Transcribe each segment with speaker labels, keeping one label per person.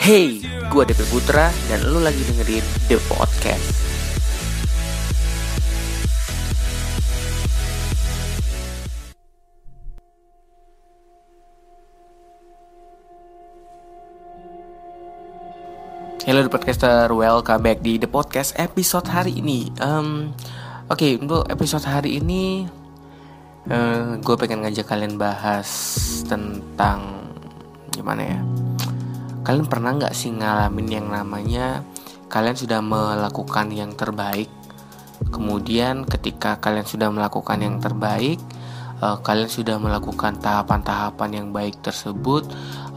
Speaker 1: Hey, gue DP Putra dan lu lagi dengerin The Podcast. Halo The Podcaster, welcome back di The Podcast episode hari ini. Um, Oke, okay, untuk episode hari ini uh, eh, gue pengen ngajak kalian bahas tentang gimana ya? Kalian pernah nggak sih ngalamin yang namanya kalian sudah melakukan yang terbaik, kemudian ketika kalian sudah melakukan yang terbaik, uh, kalian sudah melakukan tahapan-tahapan yang baik tersebut,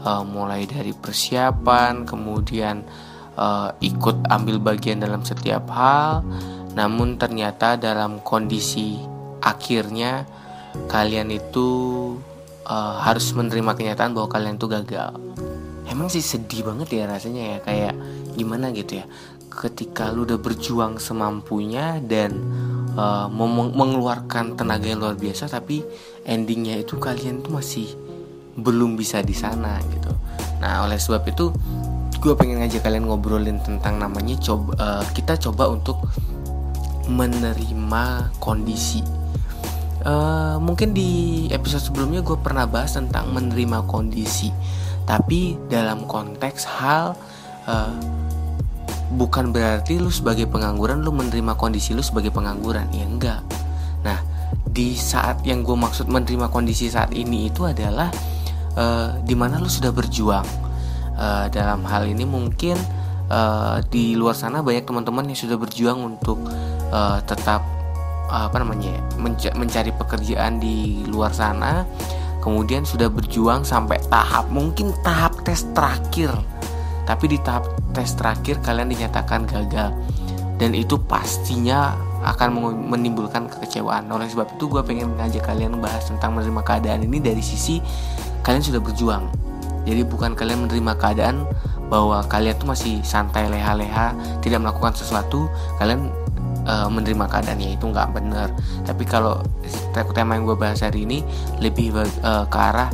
Speaker 1: uh, mulai dari persiapan, kemudian uh, ikut ambil bagian dalam setiap hal, namun ternyata dalam kondisi akhirnya kalian itu uh, harus menerima kenyataan bahwa kalian itu gagal. Emang sih sedih banget ya rasanya ya kayak gimana gitu ya. Ketika lu udah berjuang semampunya dan uh, mengeluarkan tenaga yang luar biasa tapi endingnya itu kalian tuh masih belum bisa di sana gitu. Nah oleh sebab itu gue pengen ngajak kalian ngobrolin tentang namanya coba uh, kita coba untuk menerima kondisi uh, mungkin di episode sebelumnya gue pernah bahas tentang menerima kondisi tapi dalam konteks hal uh, bukan berarti lu sebagai pengangguran lu menerima kondisi lu sebagai pengangguran. Ya enggak. Nah di saat yang gue maksud menerima kondisi saat ini itu adalah uh, di mana lu sudah berjuang. Uh, dalam hal ini mungkin uh, di luar sana banyak teman-teman yang sudah berjuang untuk uh, tetap apa namanya ya, menc mencari pekerjaan di luar sana kemudian sudah berjuang sampai tahap mungkin tahap tes terakhir. Tapi di tahap tes terakhir kalian dinyatakan gagal. Dan itu pastinya akan menimbulkan kekecewaan. Oleh sebab itu gue pengen ngajak kalian bahas tentang menerima keadaan ini dari sisi kalian sudah berjuang. Jadi bukan kalian menerima keadaan bahwa kalian tuh masih santai leha-leha tidak melakukan sesuatu. Kalian uh, menerima keadaannya itu nggak benar tapi kalau tema yang gue bahas hari ini lebih uh, ke arah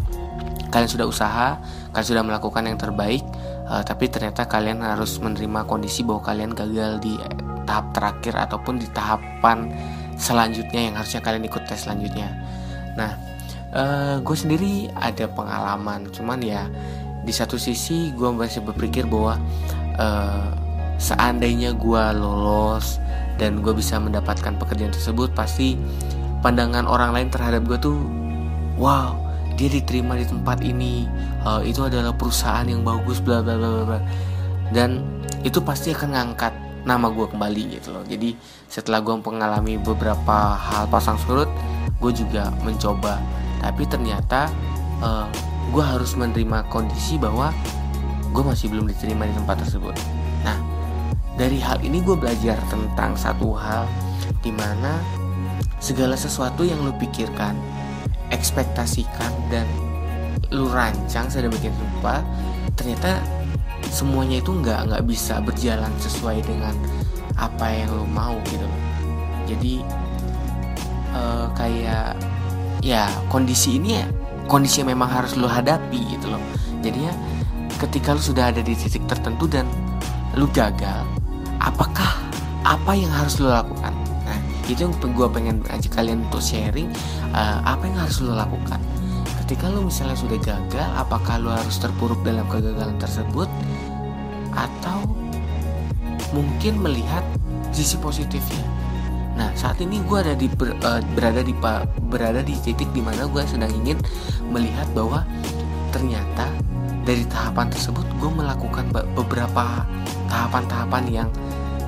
Speaker 1: kalian sudah usaha kalian sudah melakukan yang terbaik uh, tapi ternyata kalian harus menerima kondisi bahwa kalian gagal di tahap terakhir ataupun di tahapan selanjutnya yang harusnya kalian ikut tes selanjutnya. Nah uh, gue sendiri ada pengalaman cuman ya di satu sisi gue masih berpikir bahwa uh, seandainya gue lolos dan gue bisa mendapatkan pekerjaan tersebut pasti pandangan orang lain terhadap gue tuh wow dia diterima di tempat ini. Uh, itu adalah perusahaan yang bagus bla bla bla bla dan itu pasti akan ngangkat nama gue kembali gitu loh. Jadi setelah gue mengalami beberapa hal pasang surut gue juga mencoba. Tapi ternyata uh, eh, gue harus menerima kondisi bahwa gue masih belum diterima di tempat tersebut. Nah dari hal ini gue belajar tentang satu hal di mana segala sesuatu yang lu pikirkan ekspektasikan dan lu rancang sedemikian rupa ternyata semuanya itu nggak nggak bisa berjalan sesuai dengan apa yang lu mau gitu. Jadi uh, kayak ya kondisi ini ya kondisi yang memang harus lo hadapi gitu loh. Jadi ya ketika lo sudah ada di titik tertentu dan lo gagal apakah apa yang harus lo lakukan? Nah itu yang gue pengen ajak kalian untuk sharing uh, apa yang harus lo lakukan. Ketika lo misalnya sudah gagal apakah lo harus terpuruk dalam kegagalan tersebut? Atau mungkin melihat sisi positifnya? Nah saat ini gue ada di ber, uh, berada di berada di titik di mana gue sedang ingin melihat bahwa ternyata dari tahapan tersebut gue melakukan beberapa tahapan-tahapan yang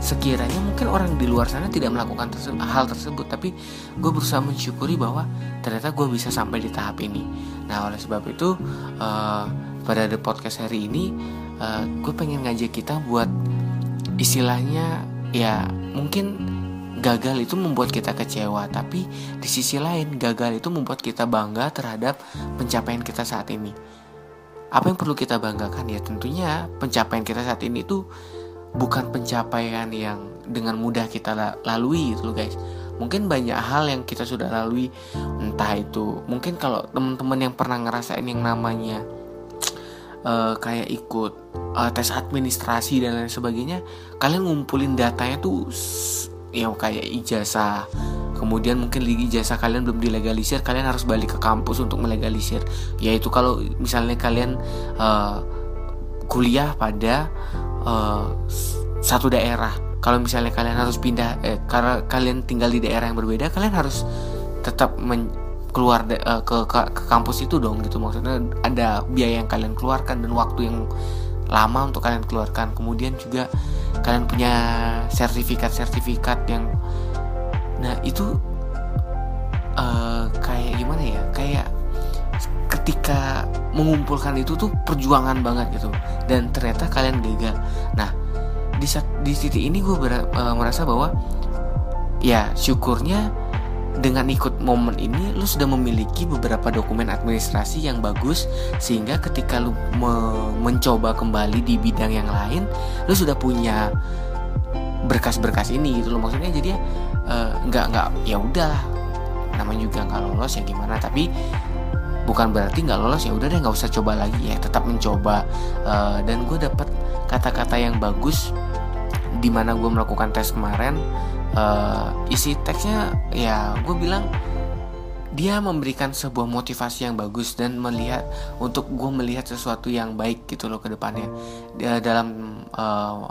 Speaker 1: sekiranya mungkin orang di luar sana tidak melakukan tersebut, hal tersebut tapi gue berusaha mensyukuri bahwa ternyata gue bisa sampai di tahap ini nah oleh sebab itu uh, pada the podcast hari ini uh, gue pengen ngajak kita buat istilahnya ya mungkin gagal itu membuat kita kecewa, tapi di sisi lain gagal itu membuat kita bangga terhadap pencapaian kita saat ini. Apa yang perlu kita banggakan ya tentunya pencapaian kita saat ini itu bukan pencapaian yang dengan mudah kita lalui gitu loh guys. Mungkin banyak hal yang kita sudah lalui entah itu mungkin kalau teman-teman yang pernah ngerasain yang namanya uh, kayak ikut uh, tes administrasi dan lain sebagainya kalian ngumpulin datanya tuh ya kayak ijazah kemudian mungkin di ijazah kalian belum dilegalisir kalian harus balik ke kampus untuk melegalisir yaitu kalau misalnya kalian uh, kuliah pada uh, satu daerah. Kalau misalnya kalian harus pindah eh, karena kalian tinggal di daerah yang berbeda kalian harus tetap men, keluar de, uh, ke, ke ke kampus itu dong gitu. Maksudnya ada biaya yang kalian keluarkan dan waktu yang lama untuk kalian keluarkan. Kemudian juga kalian punya sertifikat-sertifikat yang nah itu uh, kayak gimana ya? Kayak ketika mengumpulkan itu tuh perjuangan banget gitu. Dan ternyata kalian gagal. Nah di di titik ini gue uh, merasa bahwa ya syukurnya dengan ikut momen ini lu sudah memiliki beberapa dokumen administrasi yang bagus sehingga ketika lu me mencoba kembali di bidang yang lain lu sudah punya berkas-berkas ini gitu loh. Maksudnya jadi uh, nggak nggak ya udah namanya juga nggak lolos ya gimana? Tapi bukan berarti nggak lolos ya udah deh nggak usah coba lagi ya tetap mencoba. Uh, dan gue dapat kata-kata yang bagus di mana gue melakukan tes kemarin. Uh, isi teksnya ya gue bilang dia memberikan sebuah motivasi yang bagus dan melihat untuk gue melihat sesuatu yang baik gitu loh ke depannya. Dalam uh,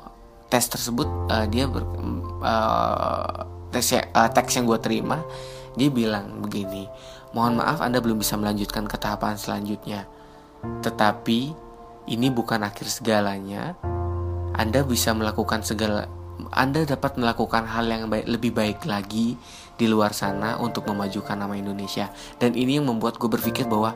Speaker 1: tes tersebut uh, dia ber, uh, tes uh, teks yang gue terima dia bilang begini mohon maaf anda belum bisa melanjutkan ke tahapan selanjutnya. Tetapi ini bukan akhir segalanya. Anda bisa melakukan segala anda dapat melakukan hal yang baik, lebih baik lagi di luar sana untuk memajukan nama Indonesia. Dan ini yang membuat gue berpikir bahwa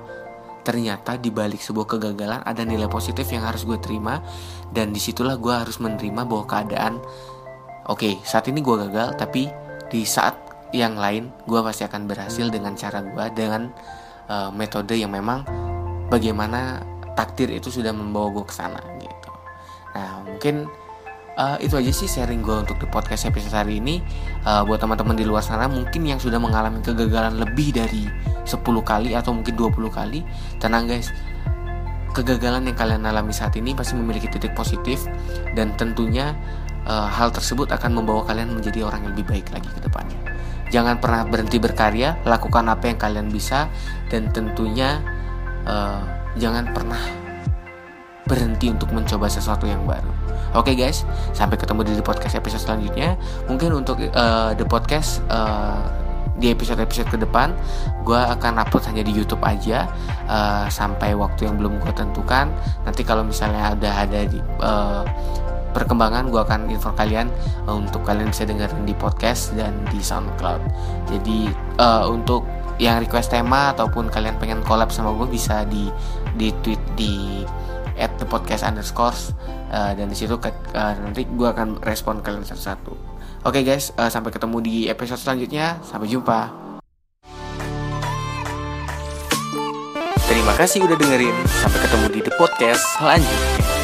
Speaker 1: ternyata di balik sebuah kegagalan ada nilai positif yang harus gue terima. Dan di situlah gue harus menerima bahwa keadaan oke okay, saat ini gue gagal tapi di saat yang lain gue pasti akan berhasil dengan cara gue dengan uh, metode yang memang bagaimana takdir itu sudah membawa gue ke sana gitu. Nah mungkin uh, itu aja sih sharing gue untuk di podcast episode hari ini uh, buat teman-teman di luar sana mungkin yang sudah mengalami kegagalan lebih dari 10 kali atau mungkin 20 kali tenang guys kegagalan yang kalian alami saat ini pasti memiliki titik positif dan tentunya uh, hal tersebut akan membawa kalian menjadi orang yang lebih baik lagi ke depannya jangan pernah berhenti berkarya lakukan apa yang kalian bisa dan tentunya uh, jangan pernah berhenti untuk mencoba sesuatu yang baru. Oke okay guys, sampai ketemu di podcast episode selanjutnya. Mungkin untuk uh, the podcast uh, di episode-episode ke depan gue akan upload hanya di YouTube aja uh, sampai waktu yang belum gue tentukan. Nanti kalau misalnya udah ada di uh, perkembangan gue akan info kalian uh, untuk kalian bisa dengerin di podcast dan di SoundCloud. Jadi uh, untuk yang request tema ataupun kalian pengen collab sama gue bisa di di tweet di at the podcast underscore uh, dan di situ uh, nanti gue akan respon kalian satu-satu. Oke okay guys, uh, sampai ketemu di episode selanjutnya. Sampai jumpa. Terima kasih udah dengerin. Sampai ketemu di the podcast selanjutnya.